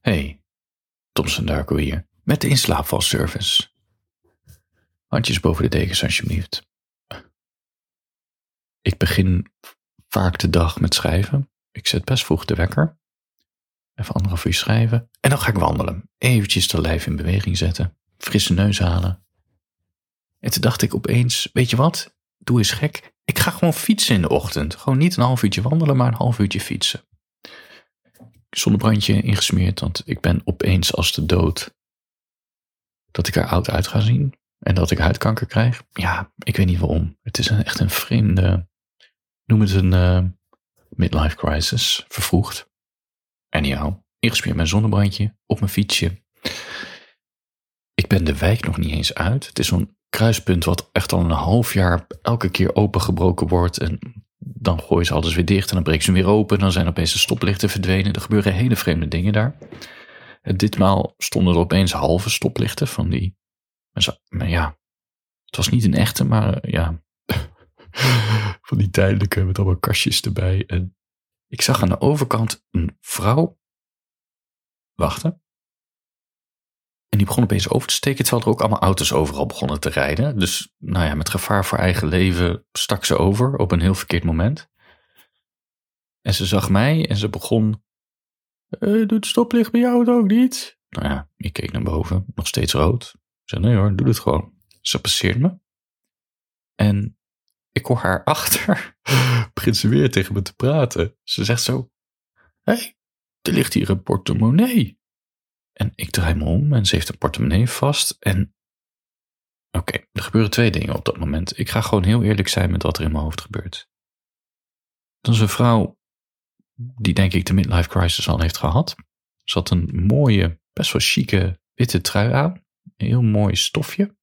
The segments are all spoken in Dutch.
Hey, Thompson Darko hier, met de inslaapvalservice. Handjes boven de dekens alsjeblieft. Ik begin vaak de dag met schrijven. Ik zet best vroeg de wekker. Even anderhalf uur schrijven. En dan ga ik wandelen. Eventjes de lijf in beweging zetten. Frisse neus halen. En toen dacht ik opeens, weet je wat? Doe eens gek. Ik ga gewoon fietsen in de ochtend. Gewoon niet een half uurtje wandelen, maar een half uurtje fietsen. Zonnebrandje ingesmeerd, want ik ben opeens als de dood dat ik er oud uit ga zien. En dat ik huidkanker krijg. Ja, ik weet niet waarom. Het is echt een vreemde, noem het een uh, midlife crisis, vervroegd. Anyhow, ingesmeerd mijn zonnebrandje op mijn fietsje. Ik ben de wijk nog niet eens uit. Het is zo'n kruispunt wat echt al een half jaar elke keer opengebroken wordt. En dan gooien ze alles weer dicht en dan breken ze weer open. Dan zijn opeens de stoplichten verdwenen. Er gebeuren hele vreemde dingen daar. En ditmaal stonden er opeens halve stoplichten van die. Maar ja, het was niet een echte, maar eh, ja. van die tijdelijke met allemaal kastjes erbij. En ik zag aan de overkant een vrouw wachten. Begon opeens over te steken, terwijl er ook allemaal auto's overal begonnen te rijden. Dus nou ja, met gevaar voor eigen leven stak ze over op een heel verkeerd moment. En ze zag mij en ze begon. Uh, doet stoplicht bij jou het ook niet? Nou ja, ik keek naar boven, nog steeds rood. Ik zei, nee hoor, doe het gewoon. Ze passeert me. En ik hoor haar achter. begint ze weer tegen me te praten. Ze zegt zo, hé, hey, er ligt hier een portemonnee. En ik draai me om en ze heeft een portemonnee vast. En oké, er gebeuren twee dingen op dat moment. Ik ga gewoon heel eerlijk zijn met wat er in mijn hoofd gebeurt. Dat is een vrouw die denk ik de midlife crisis al heeft gehad. Ze had een mooie, best wel chique witte trui aan. Een heel mooi stofje.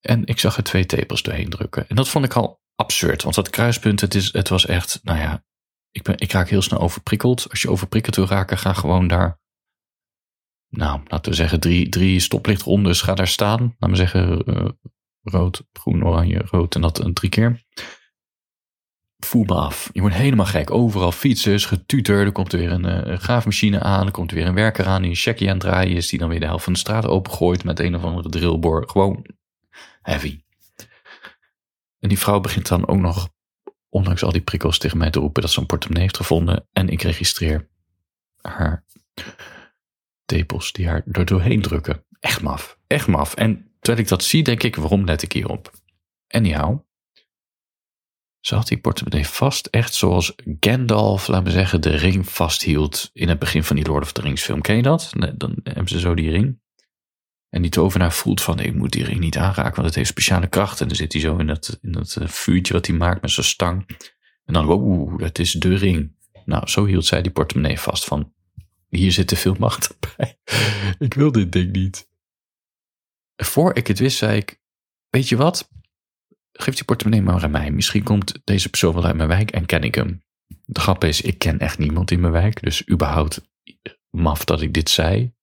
En ik zag er twee tepels doorheen drukken. En dat vond ik al absurd. Want dat kruispunt, het, is, het was echt, nou ja, ik, ben, ik raak heel snel overprikkeld. Als je overprikkeld wil raken, ga gewoon daar nou, laten we zeggen, drie, drie stoplichtrondes. Ga daar staan. Laten we zeggen, uh, rood, groen, oranje, rood en dat een drie keer. Voel me af. Je wordt helemaal gek. Overal fietsers, getuter. Er komt er weer een, uh, graafmachine aan. Er komt er weer een werker aan die een checkje aan het draaien is. Die dan weer de helft van de straat opengooit met een of andere drillboor. Gewoon heavy. En die vrouw begint dan ook nog, ondanks al die prikkels tegen mij te roepen, dat ze een portemonnee heeft gevonden. En ik registreer haar tepels die haar er doorheen drukken. Echt maf, echt maf. En terwijl ik dat zie, denk ik, waarom let ik hierop? Anyhow, ze had die portemonnee vast, echt zoals Gandalf, laten we zeggen, de ring vasthield in het begin van die Lord of the Rings film. Ken je dat? Dan hebben ze zo die ring. En die tovenaar voelt van, ik moet die ring niet aanraken, want het heeft speciale kracht. En dan zit hij zo in dat, in dat eh, vuurtje wat hij maakt met zijn stang. En dan, oeh, dat is de ring. Nou, zo hield zij die portemonnee vast van, hier zit te veel macht bij. ik wil dit ding niet. Voor ik het wist, zei ik: Weet je wat? Geef die portemonnee maar aan mij. Misschien komt deze persoon wel uit mijn wijk en ken ik hem. De grap is, ik ken echt niemand in mijn wijk. Dus überhaupt maf dat ik dit zei.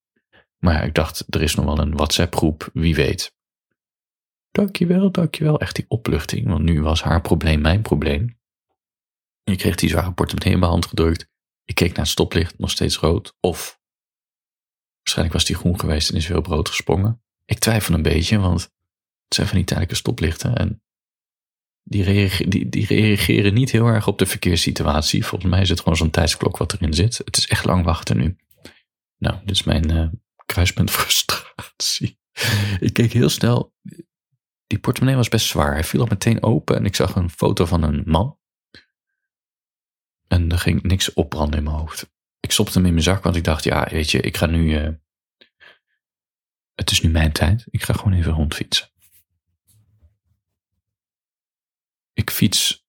Maar ik dacht, er is nog wel een WhatsApp-groep, wie weet. Dankjewel, dankjewel. Echt die opluchting, want nu was haar probleem mijn probleem. Ik kreeg die zware portemonnee in mijn hand gedrukt. Ik keek naar het stoplicht, nog steeds rood. Of waarschijnlijk was die groen geweest en is weer op rood gesprongen. Ik twijfel een beetje, want het zijn van die tijdelijke stoplichten. En die, die, die reageren niet heel erg op de verkeerssituatie. Volgens mij is het gewoon zo'n tijdsklok wat erin zit. Het is echt lang wachten nu. Nou, dit is mijn uh, kruispunt frustratie. ik keek heel snel. Die portemonnee was best zwaar. Hij viel al meteen open en ik zag een foto van een man en er ging niks opbranden in mijn hoofd. Ik stopte hem in mijn zak, want ik dacht, ja, weet je, ik ga nu. Uh, het is nu mijn tijd. Ik ga gewoon even rondfietsen. Ik fiets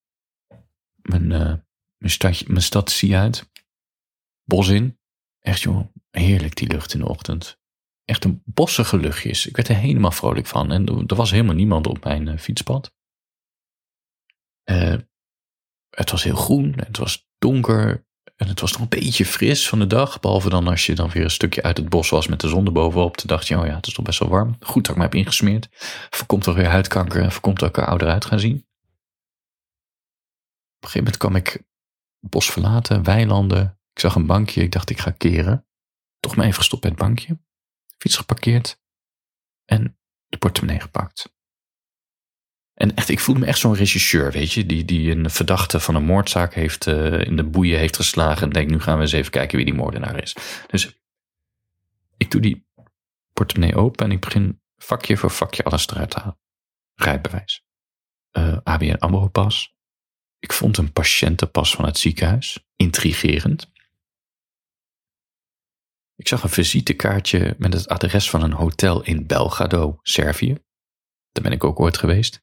mijn, uh, mijn, stadje, mijn stad zie uit. Bos in. Echt joh, heerlijk die lucht in de ochtend. Echt een bossige luchtjes. Ik werd er helemaal vrolijk van. En er was helemaal niemand op mijn uh, fietspad. het was heel groen. Het was donker en het was nog een beetje fris van de dag. Behalve dan als je dan weer een stukje uit het bos was met de zon erbovenop. Toen dacht je, oh ja, het is toch best wel warm. Goed dat ik me heb ingesmeerd. Voorkomt toch weer huidkanker en voorkomt dat ik er ouder uit ga zien. Op een gegeven moment kwam ik bos verlaten, weilanden. Ik zag een bankje, ik dacht ik ga keren. toch maar even gestopt bij het bankje, fiets geparkeerd en de portemonnee gepakt. En echt, ik voelde me echt zo'n regisseur, weet je, die, die een verdachte van een moordzaak heeft, uh, in de boeien heeft geslagen en denkt, nu gaan we eens even kijken wie die moordenaar is. Dus ik doe die portemonnee open en ik begin vakje voor vakje alles eruit te halen. Rijbewijs. Uh, ABN AMRO pas. Ik vond een patiëntenpas van het ziekenhuis. Intrigerend. Ik zag een visitekaartje met het adres van een hotel in Belgrado, Servië. Daar ben ik ook ooit geweest.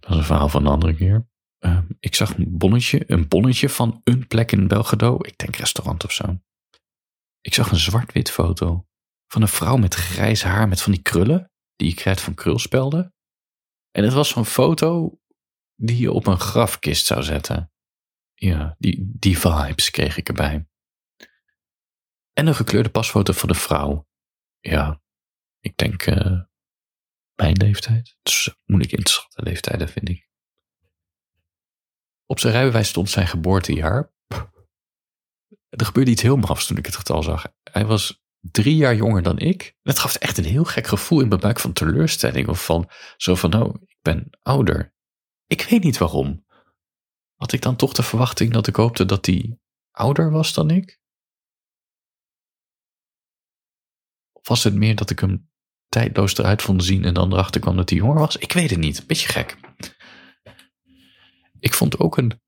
Dat is een verhaal van een andere keer. Uh, ik zag een bonnetje, een bonnetje van een plek in Belgrado. Ik denk restaurant of zo. Ik zag een zwart-wit foto van een vrouw met grijs haar met van die krullen. Die je krijgt van krulspelden. En het was zo'n foto die je op een grafkist zou zetten. Ja, die, die vibes kreeg ik erbij. En een gekleurde pasfoto van de vrouw. Ja, ik denk uh, mijn leeftijd. Dus moeilijk in te schatten leeftijden, vind ik. Op zijn rijbewijs stond zijn geboortejaar. Er gebeurde iets heel mafs toen ik het getal zag. Hij was drie jaar jonger dan ik. Het gaf echt een heel gek gevoel in mijn buik van teleurstelling. Of van zo van, nou, ik ben ouder. Ik weet niet waarom. Had ik dan toch de verwachting dat ik hoopte dat hij ouder was dan ik? Of was het meer dat ik hem tijdloos eruit vond zien en dan erachter kwam dat hij jonger was? Ik weet het niet. Beetje gek. Ik vond ook een.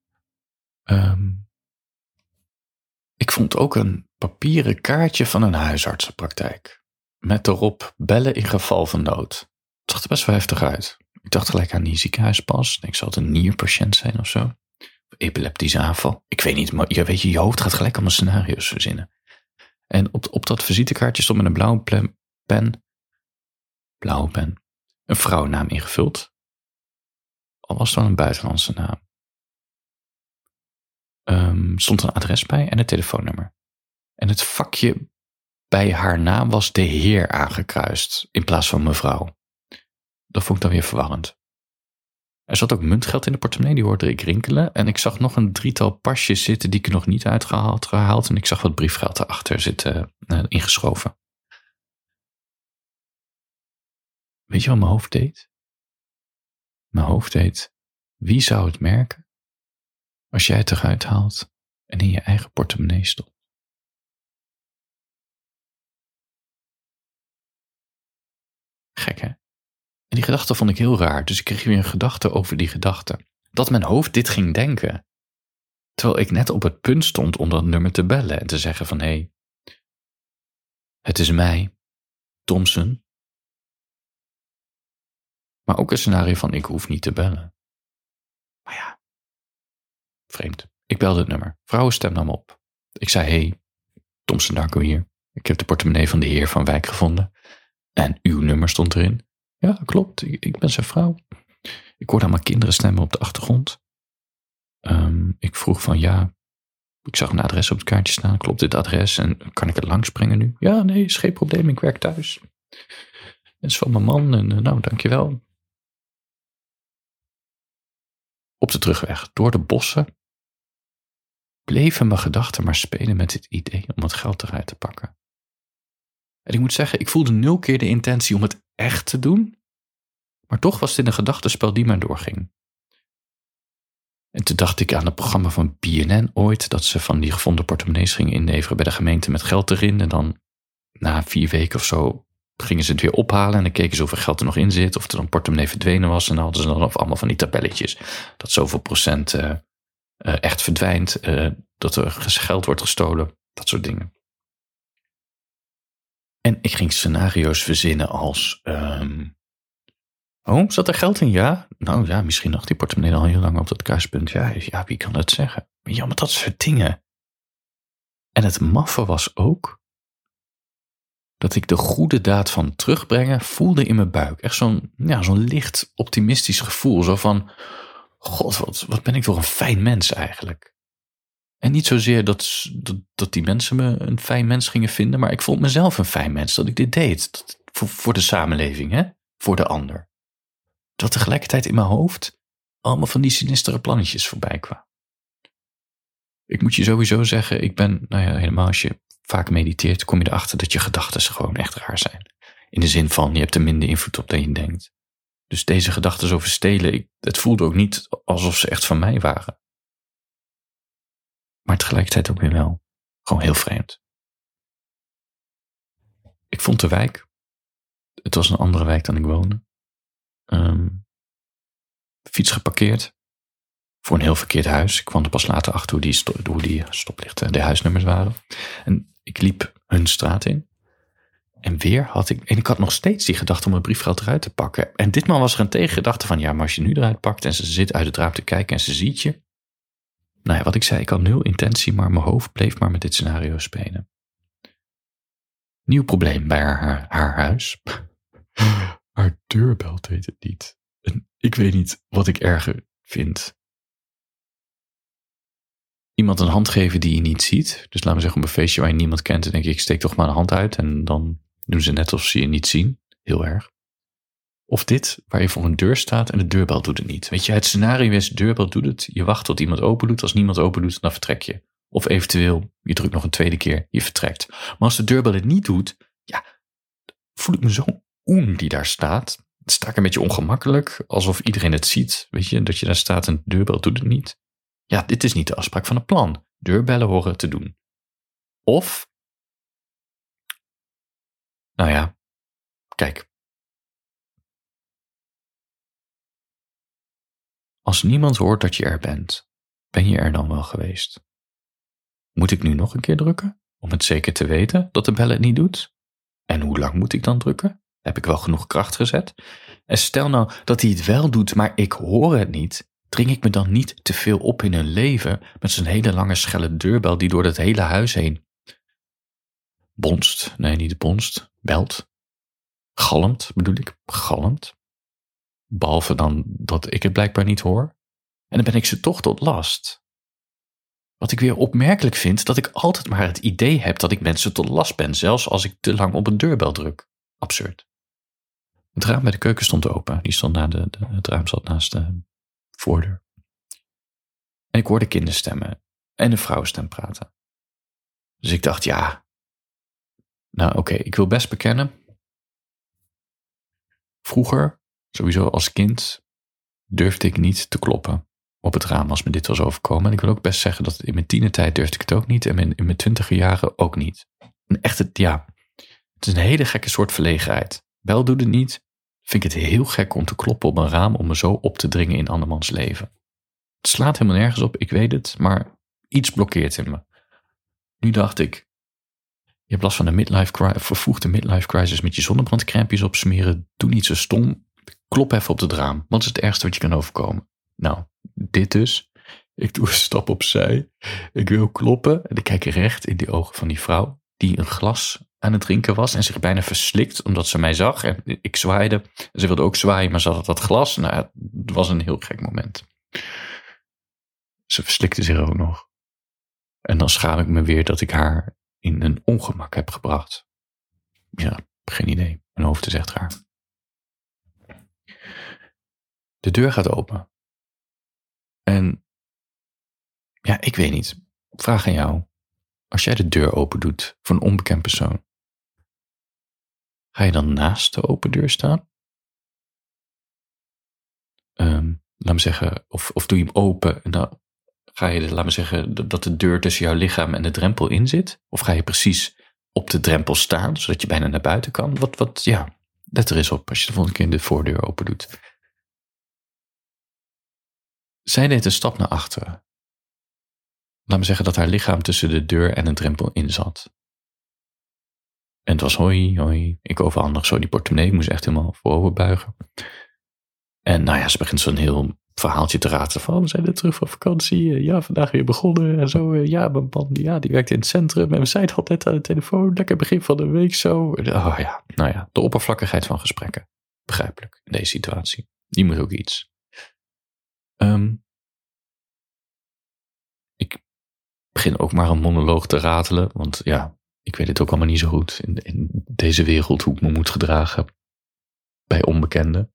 Um, ik vond ook een papieren kaartje van een huisartsenpraktijk. Met erop bellen in geval van nood. Het zag er best wel heftig uit. Ik dacht gelijk aan die ziekenhuispas. Ik zal het een nierpatiënt zijn of zo. Epileptische aanval. Ik weet niet, maar je weet je, je hoofd gaat gelijk allemaal scenario's verzinnen. En op, op dat visitekaartje stond met een blauwe pen, blauwe pen, een vrouwennaam ingevuld. Al was het dan een buitenlandse naam. Um, stond een adres bij en een telefoonnummer. En het vakje bij haar naam was de heer aangekruist in plaats van mevrouw. Dat vond ik dan weer verwarrend. Er zat ook muntgeld in de portemonnee, die hoorde ik rinkelen. En ik zag nog een drietal pasjes zitten die ik nog niet uitgehaald gehaald. En ik zag wat briefgeld erachter zitten, uh, ingeschoven. Weet je wat mijn hoofd deed? Mijn hoofd deed, wie zou het merken als jij het eruit haalt en in je eigen portemonnee stopt? Gek hè? En die gedachte vond ik heel raar, dus ik kreeg weer een gedachte over die gedachte. Dat mijn hoofd dit ging denken. Terwijl ik net op het punt stond om dat nummer te bellen en te zeggen van hé, hey, het is mij, Thompson. Maar ook een scenario van ik hoef niet te bellen. Maar ja, vreemd. Ik belde het nummer. Vrouwenstem nam op. Ik zei hey, Thompson Darko hier. Ik heb de portemonnee van de heer van Wijk gevonden. En uw nummer stond erin. Ja, klopt. Ik, ben zijn vrouw. Ik hoorde allemaal kinderen stemmen op de achtergrond. Um, ik vroeg van ja, ik zag een adres op het kaartje staan. Klopt dit adres? En kan ik het langsbrengen nu? Ja, nee, is geen probleem. Ik werk thuis. Het is van mijn man en uh, nou, dankjewel. Op de terugweg door de bossen bleven mijn gedachten maar spelen met het idee om het geld eruit te pakken. En ik moet zeggen, ik voelde nul keer de intentie om het echt te doen, maar toch was dit een gedachtenspel die mij doorging. En toen dacht ik aan het programma van BNN ooit, dat ze van die gevonden portemonnees gingen inleveren bij de gemeente met geld erin. En dan na vier weken of zo gingen ze het weer ophalen en dan keken ze hoeveel geld er nog in zit, of er een portemonnee verdwenen was. En dan hadden ze dan allemaal van die tabelletjes, dat zoveel procent uh, uh, echt verdwijnt, uh, dat er geld wordt gestolen, dat soort dingen. En ik ging scenario's verzinnen als. Um, oh, zat er geld in? Ja. Nou ja, misschien nog die portemonnee al heel lang op dat kruispunt. Ja, ja wie kan dat zeggen? Ja, maar dat soort dingen. En het maffe was ook dat ik de goede daad van terugbrengen voelde in mijn buik. Echt zo'n ja, zo'n licht optimistisch gevoel. Zo van, god, wat, wat ben ik toch een fijn mens eigenlijk. En niet zozeer dat, dat, dat, die mensen me een fijn mens gingen vinden, maar ik vond mezelf een fijn mens dat ik dit deed. voor, voor de samenleving, hè? voor de ander. Dat tegelijkertijd in mijn hoofd allemaal van die sinistere plannetjes voorbij kwamen. Ik moet je sowieso zeggen, ik ben, nou ja, helemaal als je vaak mediteert, kom je erachter dat je gedachten gewoon echt raar zijn. In de zin van, je hebt er minder invloed op dan je denkt. Dus deze gedachten over stelen, het voelde ook niet alsof ze echt van mij waren. Maar tegelijkertijd ook weer wel. Gewoon heel vreemd. Ik vond de wijk. Het was een andere wijk dan ik woonde. Um, fiets geparkeerd. Voor een heel verkeerd huis. Ik kwam er pas later achter hoe die, hoe die stoplichten, de huisnummers waren. En ik liep hun straat in. En weer had ik, en ik had nog steeds die gedachte om mijn briefgeld eruit te pakken. En ditmaal was er een tegengedachte van, ja, maar als je nu eruit pakt en ze zit uit het raam te kijken en ze ziet je. Nou ja, wat ik zei, ik had nul intentie, maar mijn hoofd bleef maar met dit scenario spelen. Nieuw probleem bij haar, haar huis. haar deurbel deed het niet. En ik weet niet wat ik erger vind. Iemand een hand geven die je niet ziet. Dus laten we zeggen op een feestje waar je niemand kent. En denk ik, ik steek toch maar een hand uit. En dan doen ze net alsof ze je niet zien. Heel erg. Of dit, waar je voor een deur staat en de deurbel doet het niet. Weet je, het scenario is, de deurbel doet het. Je wacht tot iemand open doet. Als niemand open doet, dan vertrek je. Of eventueel, je drukt nog een tweede keer, je vertrekt. Maar als de deurbel het niet doet, ja, voel ik me zo oen die daar staat. Dan sta ik een beetje ongemakkelijk, alsof iedereen het ziet. Weet je, dat je daar staat en de deurbel doet het niet. Ja, dit is niet de afspraak van het plan. Deurbellen horen te doen. Of, nou ja, kijk. Als niemand hoort dat je er bent, ben je er dan wel geweest? Moet ik nu nog een keer drukken? Om het zeker te weten dat de bel het niet doet? En hoe lang moet ik dan drukken? Heb ik wel genoeg kracht gezet? En stel nou dat hij het wel doet, maar ik hoor het niet. Dring ik me dan niet te veel op in hun leven met zijn hele lange schelle deurbel die door het hele huis heen bonst? Nee, niet bonst, belt. Galmt bedoel ik, galmt. Behalve dan dat ik het blijkbaar niet hoor. En dan ben ik ze toch tot last. Wat ik weer opmerkelijk vind, dat ik altijd maar het idee heb dat ik mensen tot last ben, zelfs als ik te lang op een deurbel druk. Absurd. Het raam bij de keuken stond open. Die stond na de, de, het raam zat naast de voordeur. En ik hoorde kinderstemmen en een vrouwenstem praten. Dus ik dacht, ja. Nou, oké, ik wil best bekennen. Vroeger, sowieso als kind, durfde ik niet te kloppen op het raam als me dit was overkomen. En ik wil ook best zeggen dat in mijn tienertijd durfde ik het ook niet. En in mijn twintiger jaren ook niet. Een echte, ja, het is een hele gekke soort verlegenheid. Wel doet het niet. Vind ik het heel gek om te kloppen op een raam om me zo op te dringen in andermans leven. Het slaat helemaal nergens op, ik weet het, maar iets blokkeert in me. Nu dacht ik, je hebt last van een midlife vervoegde midlife crisis met je zonnebrandcrempjes opsmeren. Doe niet zo stom. Klop even op het raam. Wat is het ergste wat je kan overkomen? Nou, dit dus. Ik doe een stap opzij. Ik wil kloppen en ik kijk recht in de ogen van die vrouw die een glas aan het drinken was en zich bijna verslikt omdat ze mij zag. En ik zwaaide. Ze wilde ook zwaaien, maar ze had dat glas. Nou, het was een heel gek moment. Ze verslikte zich ook nog. En dan schaam ik me weer dat ik haar in een ongemak heb gebracht. Ja, geen idee. Mijn hoofd is echt raar. De deur gaat open. En ja, ik weet niet. Vraag aan jou. Als jij de deur open doet voor een onbekend persoon, ga je dan naast de open deur staan? Um, laat me zeggen, of, of doe je hem open en dan ga je, laat me zeggen, dat de deur tussen jouw lichaam en de drempel in zit? Of ga je precies op de drempel staan, zodat je bijna naar buiten kan? Wat, wat, ja, let er eens op als je de volgende keer de voordeur open doet. Zij deed een stap naar achteren. Laat me zeggen dat haar lichaam tussen de deur en een drempel in zat. En het was hoi, hoi. Ik overhandig zo die portemonnee. Ik moest echt helemaal voorover buigen. En nou ja, ze begint zo'n heel verhaaltje te raten van, we zijn net terug van vakantie. Ja, vandaag weer begonnen en zo. Ja, mijn man, ja, die werkt in het centrum. En we zijn al net aan de telefoon. Lekker begin van de week zo. Oh ja, nou ja, de oppervlakkigheid van gesprekken. Begrijpelijk in deze situatie. Die moet ook iets. Um, ik begin ook maar een monoloog te ratelen. Want ja, ik weet het ook allemaal niet zo goed. In, in deze wereld hoe ik me moet gedragen. Bij onbekenden.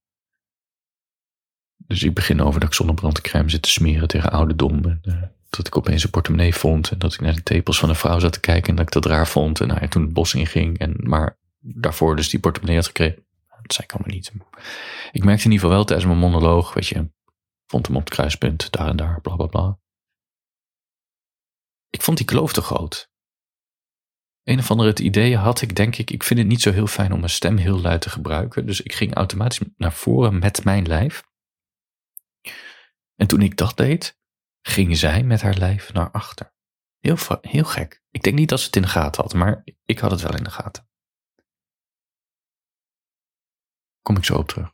Dus ik begin over dat ik zonnebrandcrème zit te smeren tegen ouderdom. En, uh, dat ik opeens een portemonnee vond en dat ik naar de tepels van een vrouw zat te kijken en dat ik dat raar vond. En nou toen het bos inging en maar daarvoor dus die portemonnee had gekregen. Dat zei ik allemaal niet. Ik merkte in ieder geval wel tijdens mijn monoloog, weet je, vond hem op het kruispunt, daar en daar, bla bla bla. Ik vond die kloof te groot. Een of andere het idee had ik, denk ik, ik vind het niet zo heel fijn om mijn stem heel luid te gebruiken. Dus ik ging automatisch naar voren met mijn lijf. En toen ik dat deed, ging zij met haar lijf naar achter. Heel, heel gek. Ik denk niet dat ze het in de gaten had, maar ik had het wel in de gaten. Kom ik zo op terug.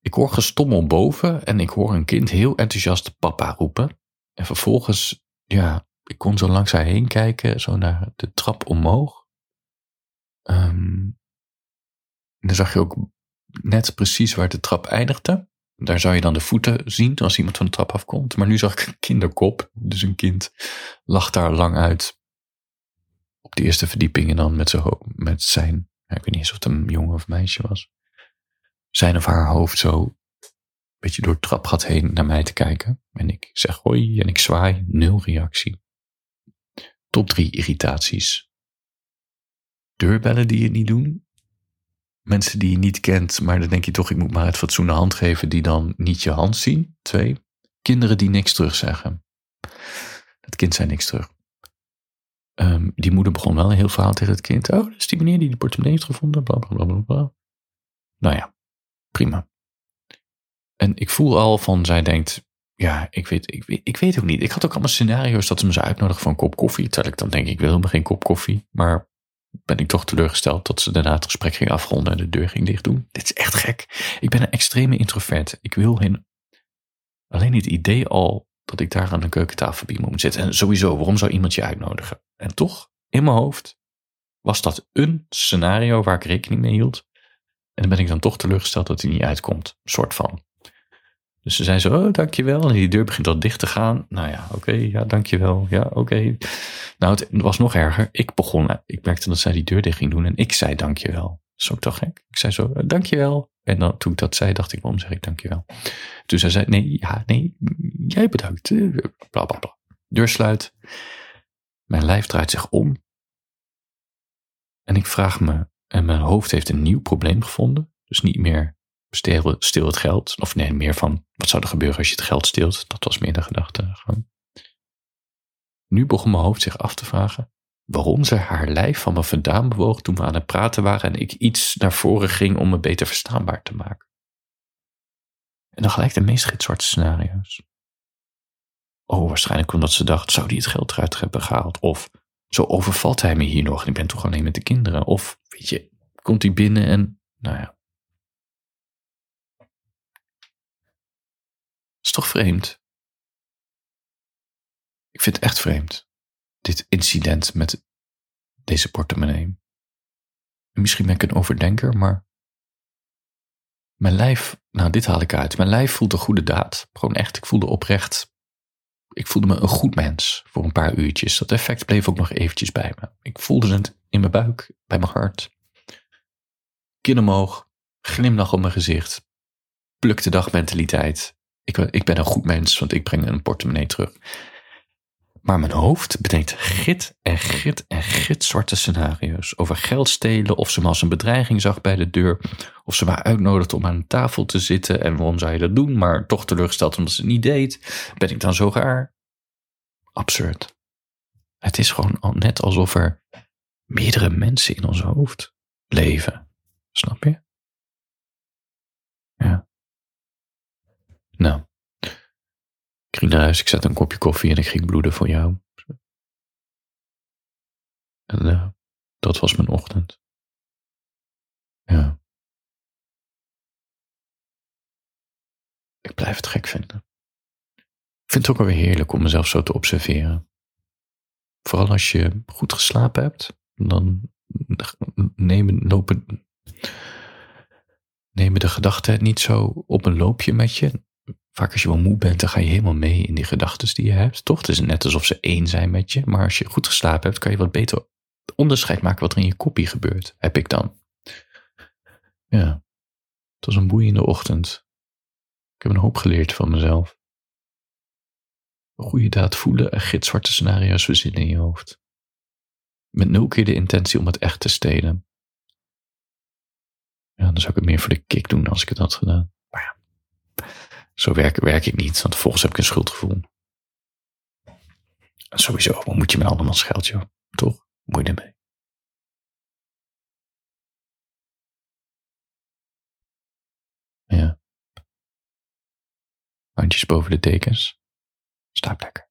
Ik hoor gestommel boven en ik hoor een kind heel enthousiast papa roepen. En vervolgens, ja, ik kon zo langs haar heen kijken, zo naar de trap omhoog. Um, en dan zag je ook net precies waar de trap eindigde. Daar zou je dan de voeten zien als iemand van de trap afkomt. Maar nu zag ik een kinderkop. Dus een kind lag daar lang uit. Op de eerste verdieping en dan met, zijn, met zijn, ik weet niet eens of het een jongen of meisje was. Zijn of haar hoofd zo een beetje door het trapgat heen naar mij te kijken. En ik zeg hoi en ik zwaai, nul reactie. Top drie irritaties. Deurbellen die je niet doen mensen die je niet kent, maar dan denk je toch, ik moet maar het fatsoen hand geven, die dan niet je hand zien. Twee, kinderen die niks terugzeggen. Het kind zei niks terug. Um, die moeder begon wel een heel verhaal tegen het kind. Oh, dat is die meneer die die portemonnee heeft gevonden, bla bla bla bla. Nou ja, prima. En ik voel al van, zij denkt, ja, ik weet, ik, weet, ik weet ook niet. Ik had ook allemaal scenario's dat ze me zou uitnodigen voor een kop koffie. Terwijl ik dan denk, ik wil helemaal geen kop koffie. Maar ben ik toch teleurgesteld dat ze daarna het gesprek ging afronden en de deur ging dicht doen. Dit is echt gek. Ik ben een extreme introvert. Ik wil geen, alleen het idee al dat ik daar aan de keukentafel bij moet zitten. En sowieso, waarom zou iemand je uitnodigen? En toch, in mijn hoofd, was dat een scenario waar ik rekening mee hield. En dan ben ik dan toch teleurgesteld dat hij niet uitkomt. Soort van. Dus ze zei zo, oh, dankjewel. En die deur begint al dicht te gaan. Nou ja, oké, ja, dankjewel. Ja, oké. Nou, het was nog erger. Ik begon, ik merkte dat zij die deur dicht ging doen en ik zei dankjewel. Dat is ook toch gek. Ik zei zo, dankjewel. En dan, toen ik dat zei, dacht ik, waarom zeg ik dankjewel? Toen zij zei, nee, ja, nee, jij bedankt. Bla, bla, bla. Deur sluit. Mijn lijf draait zich om. En ik vraag me, en mijn hoofd heeft een nieuw probleem gevonden. Dus niet meer stil het geld. Of nee, meer van wat zou er gebeuren als je het geld steelt. Dat was meer de gedachte. Nu begon mijn hoofd zich af te vragen waarom ze haar lijf van me vandaan bewoog toen we aan het praten waren en ik iets naar voren ging om me beter verstaanbaar te maken. En dan gelijk de meest gitzwarte scenario's. Oh, waarschijnlijk omdat ze dacht, zou die het geld eruit hebben gehaald? Of, zo overvalt hij me hier nog en ik ben toch alleen met de kinderen? Of, weet je, komt hij binnen en, nou ja, toch vreemd? Ik vind het echt vreemd. Dit incident met deze portemonnee. Misschien ben ik een overdenker, maar. Mijn lijf, nou dit haal ik uit. Mijn lijf voelt een goede daad. Gewoon echt, ik voelde oprecht. Ik voelde me een goed mens voor een paar uurtjes. Dat effect bleef ook nog eventjes bij me. Ik voelde het in mijn buik, bij mijn hart. Kin omhoog, glimlach op mijn gezicht. Pluk de dag mentaliteit. Ik, ik ben een goed mens, want ik breng een portemonnee terug. Maar mijn hoofd bedenkt git en git en git zwarte scenario's. Over geld stelen, of ze me als een bedreiging zag bij de deur. Of ze me uitnodigde om aan een tafel te zitten. En waarom zou je dat doen? Maar toch teleurgesteld omdat ze het niet deed. Ben ik dan zo raar? Absurd. Het is gewoon net alsof er meerdere mensen in ons hoofd leven. Snap je? Ja. Nou, ik ging naar huis, ik zette een kopje koffie en ik ging bloeden voor jou. En uh, dat was mijn ochtend. Ja. Ik blijf het gek vinden. Ik vind het ook wel weer heerlijk om mezelf zo te observeren. Vooral als je goed geslapen hebt, dan nemen, lopen, nemen de gedachten niet zo op een loopje met je vaak als je wel moe bent, dan ga je helemaal mee in die gedachten die je hebt. Toch? Het is net alsof ze één zijn met je. Maar als je goed geslapen hebt, kan je wat beter onderscheid maken wat er in je kopie gebeurt. Heb ik dan. Ja. Het was een boeiende ochtend. Ik heb een hoop geleerd van mezelf. een goede daad voelen en gitzwarte scenario's verzinnen in je hoofd. Met nul keer de intentie om het echt te stelen. Ja, dan zou ik het meer voor de kick doen als ik het had gedaan. Zo werk, werk ik niet, want vervolgens heb ik een schuldgevoel. Sowieso, wat moet je met andermans geld, joh? Toch? Moet je ermee. Ja. Handjes boven de dekens. Slaap lekker.